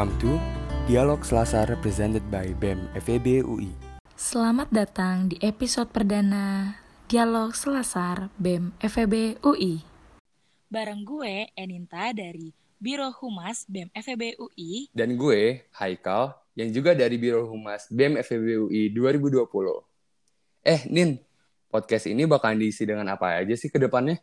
Welcome to Dialog Selasa represented by BEM FEB UI. Selamat datang di episode perdana Dialog Selasar BEM FEB UI. Bareng gue, Eninta dari Biro Humas BEM FEB UI. Dan gue, Haikal, yang juga dari Biro Humas BEM FEB UI 2020. Eh, Nin, podcast ini bakalan diisi dengan apa aja sih ke depannya?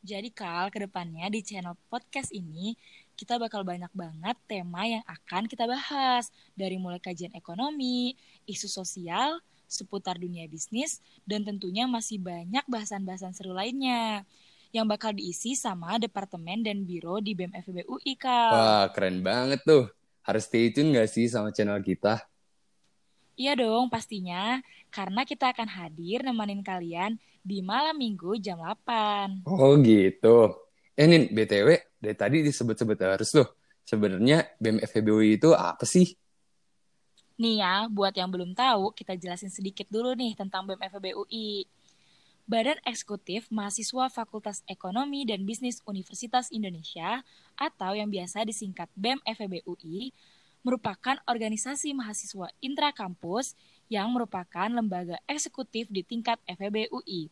Jadi Kal, ke depannya di channel podcast ini kita bakal banyak banget tema yang akan kita bahas. Dari mulai kajian ekonomi, isu sosial, seputar dunia bisnis, dan tentunya masih banyak bahasan-bahasan seru lainnya yang bakal diisi sama departemen dan biro di BEM FEB UI, Kal. Wah, keren banget tuh. Harus stay tune gak sih sama channel kita? Iya dong, pastinya. Karena kita akan hadir nemenin kalian di malam minggu jam 8. Oh gitu. Eh Nin, BTW, dari tadi disebut-sebut harus tuh. Sebenarnya FEBUI itu apa sih? Nih ya, buat yang belum tahu, kita jelasin sedikit dulu nih tentang BEM FEBUI. Badan Eksekutif Mahasiswa Fakultas Ekonomi dan Bisnis Universitas Indonesia atau yang biasa disingkat BEM FEBUI merupakan organisasi mahasiswa intrakampus yang merupakan lembaga eksekutif di tingkat FEB UI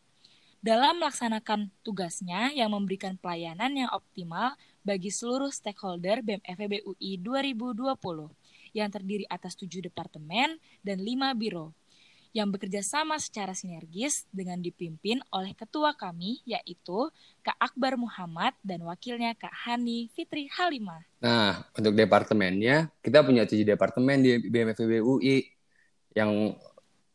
dalam melaksanakan tugasnya yang memberikan pelayanan yang optimal bagi seluruh stakeholder BEM FEB UI 2020 yang terdiri atas tujuh departemen dan lima biro yang bekerja sama secara sinergis dengan dipimpin oleh ketua kami yaitu Kak Akbar Muhammad dan wakilnya Kak Hani Fitri Halimah. Nah, untuk departemennya, kita punya tujuh departemen di BMFB UI yang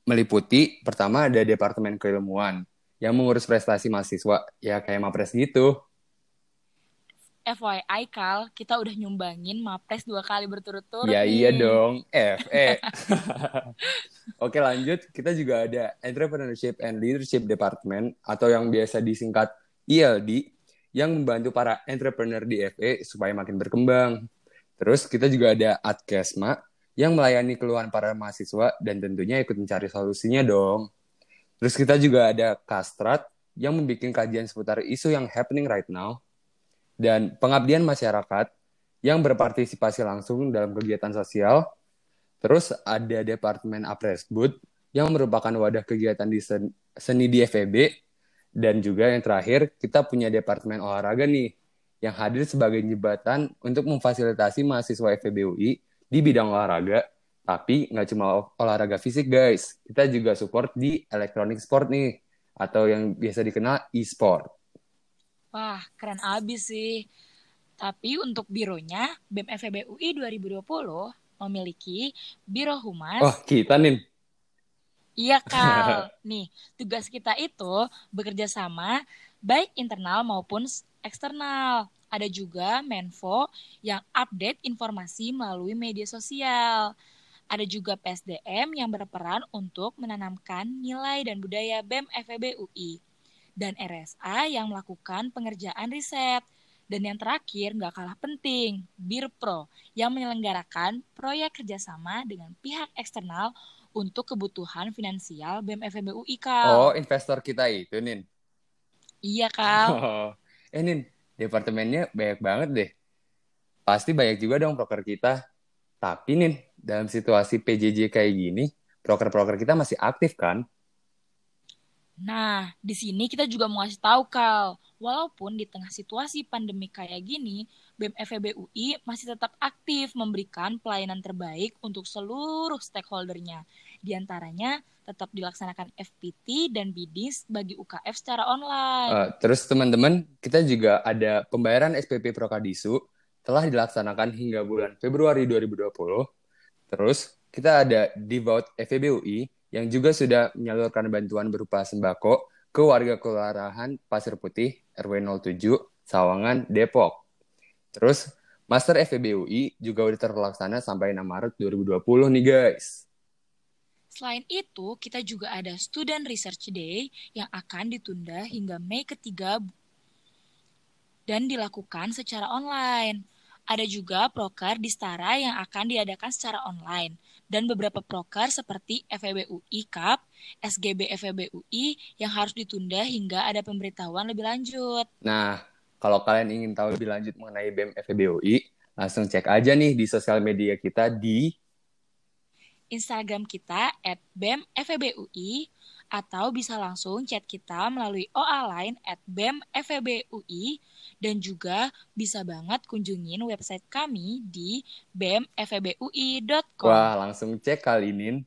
meliputi pertama ada Departemen Keilmuan, yang mengurus prestasi mahasiswa ya kayak mapres gitu FYI Kal, kita udah nyumbangin mapres dua kali berturut-turut. Ya nih. iya dong, F, E. Oke lanjut, kita juga ada Entrepreneurship and Leadership Department atau yang biasa disingkat ELD yang membantu para entrepreneur di FE supaya makin berkembang. Terus kita juga ada Adkesma yang melayani keluhan para mahasiswa dan tentunya ikut mencari solusinya dong. Terus kita juga ada Kastrat yang membuat kajian seputar isu yang happening right now. Dan pengabdian masyarakat yang berpartisipasi langsung dalam kegiatan sosial. Terus ada Departemen Apresbud yang merupakan wadah kegiatan di seni di FEB dan juga yang terakhir kita punya Departemen Olahraga nih yang hadir sebagai jembatan untuk memfasilitasi mahasiswa FEB UI di bidang olahraga tapi nggak cuma olahraga fisik guys, kita juga support di electronic sport nih, atau yang biasa dikenal e-sport. Wah, keren abis sih. Tapi untuk bironya, BEM FEB UI 2020 memiliki Biro Humas. Oh, kita nih. Iya, Kal. nih, tugas kita itu bekerja sama baik internal maupun eksternal. Ada juga Menfo yang update informasi melalui media sosial. Ada juga PSDM yang berperan untuk menanamkan nilai dan budaya BEM FEB UI. Dan RSA yang melakukan pengerjaan riset. Dan yang terakhir, nggak kalah penting, BIRPRO yang menyelenggarakan proyek kerjasama dengan pihak eksternal untuk kebutuhan finansial BEM FEB UI, Kal. Oh, investor kita itu, Nin? Iya, Kal. Oh. Eh, Nin, departemennya banyak banget deh. Pasti banyak juga dong proker kita. Tapi, Nin, dalam situasi PJJ kayak gini, proker-proker kita masih aktif kan? Nah, di sini kita juga mau kasih tahu, Kal. Walaupun di tengah situasi pandemi kayak gini, BEM FEB UI masih tetap aktif memberikan pelayanan terbaik untuk seluruh stakeholdernya. Di antaranya, tetap dilaksanakan FPT dan BIDIS bagi UKF secara online. Uh, terus teman-teman, kita juga ada pembayaran SPP Prokadisu telah dilaksanakan hingga bulan Februari 2020 Terus kita ada Devout FEBUI yang juga sudah menyalurkan bantuan berupa sembako ke warga kelurahan Pasir Putih RW 07 Sawangan Depok. Terus Master FEBUI juga udah terlaksana sampai 6 Maret 2020 nih guys. Selain itu, kita juga ada Student Research Day yang akan ditunda hingga Mei ketiga dan dilakukan secara online. Ada juga proker di Stara yang akan diadakan secara online dan beberapa proker seperti FEB UI Cup, SGB FEB UI yang harus ditunda hingga ada pemberitahuan lebih lanjut. Nah, kalau kalian ingin tahu lebih lanjut mengenai BEM FEB UI, Langsung cek aja nih di sosial media kita di Instagram kita BEMFEBUI atau bisa langsung chat kita melalui OA line at BEMFEBUI dan juga bisa banget kunjungin website kami di bemfebui.com. Wah, langsung cek kali ini.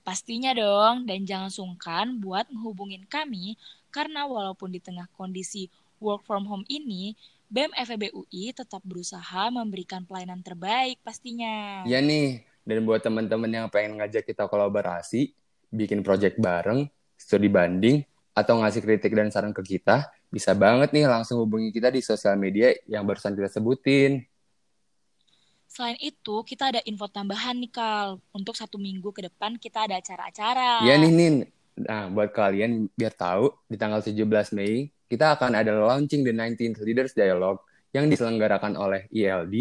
Pastinya dong, dan jangan sungkan buat menghubungin kami karena walaupun di tengah kondisi work from home ini, BEM FEBUI tetap berusaha memberikan pelayanan terbaik pastinya. Ya nih, dan buat teman-teman yang pengen ngajak kita kolaborasi, bikin project bareng, studi banding, atau ngasih kritik dan saran ke kita, bisa banget nih langsung hubungi kita di sosial media yang barusan kita sebutin. Selain itu, kita ada info tambahan nih, Kal. Untuk satu minggu ke depan kita ada acara-acara. Iya nih, Nin. Nah, buat kalian biar tahu, di tanggal 17 Mei, kita akan ada launching The 19th Leaders Dialogue yang diselenggarakan oleh ILD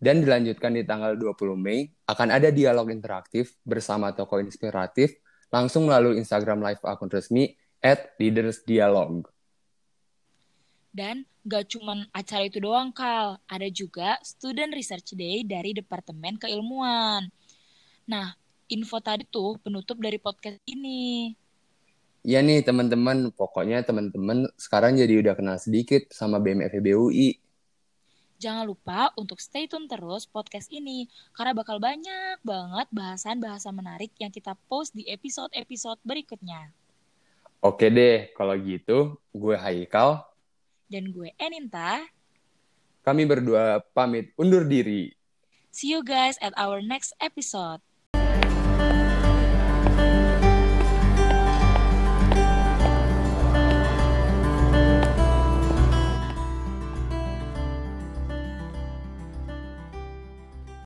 dan dilanjutkan di tanggal 20 Mei akan ada dialog interaktif bersama tokoh inspiratif langsung melalui Instagram live akun resmi at Leaders Dialogue. Dan gak cuma acara itu doang, Kal. Ada juga Student Research Day dari Departemen Keilmuan. Nah, info tadi tuh penutup dari podcast ini. Ya nih teman-teman, pokoknya teman-teman sekarang jadi udah kenal sedikit sama BMFB UI. Jangan lupa untuk stay tune terus podcast ini, karena bakal banyak banget bahasan-bahasan menarik yang kita post di episode-episode berikutnya. Oke deh, kalau gitu gue Haikal. Dan gue Eninta. Kami berdua pamit undur diri. See you guys at our next episode.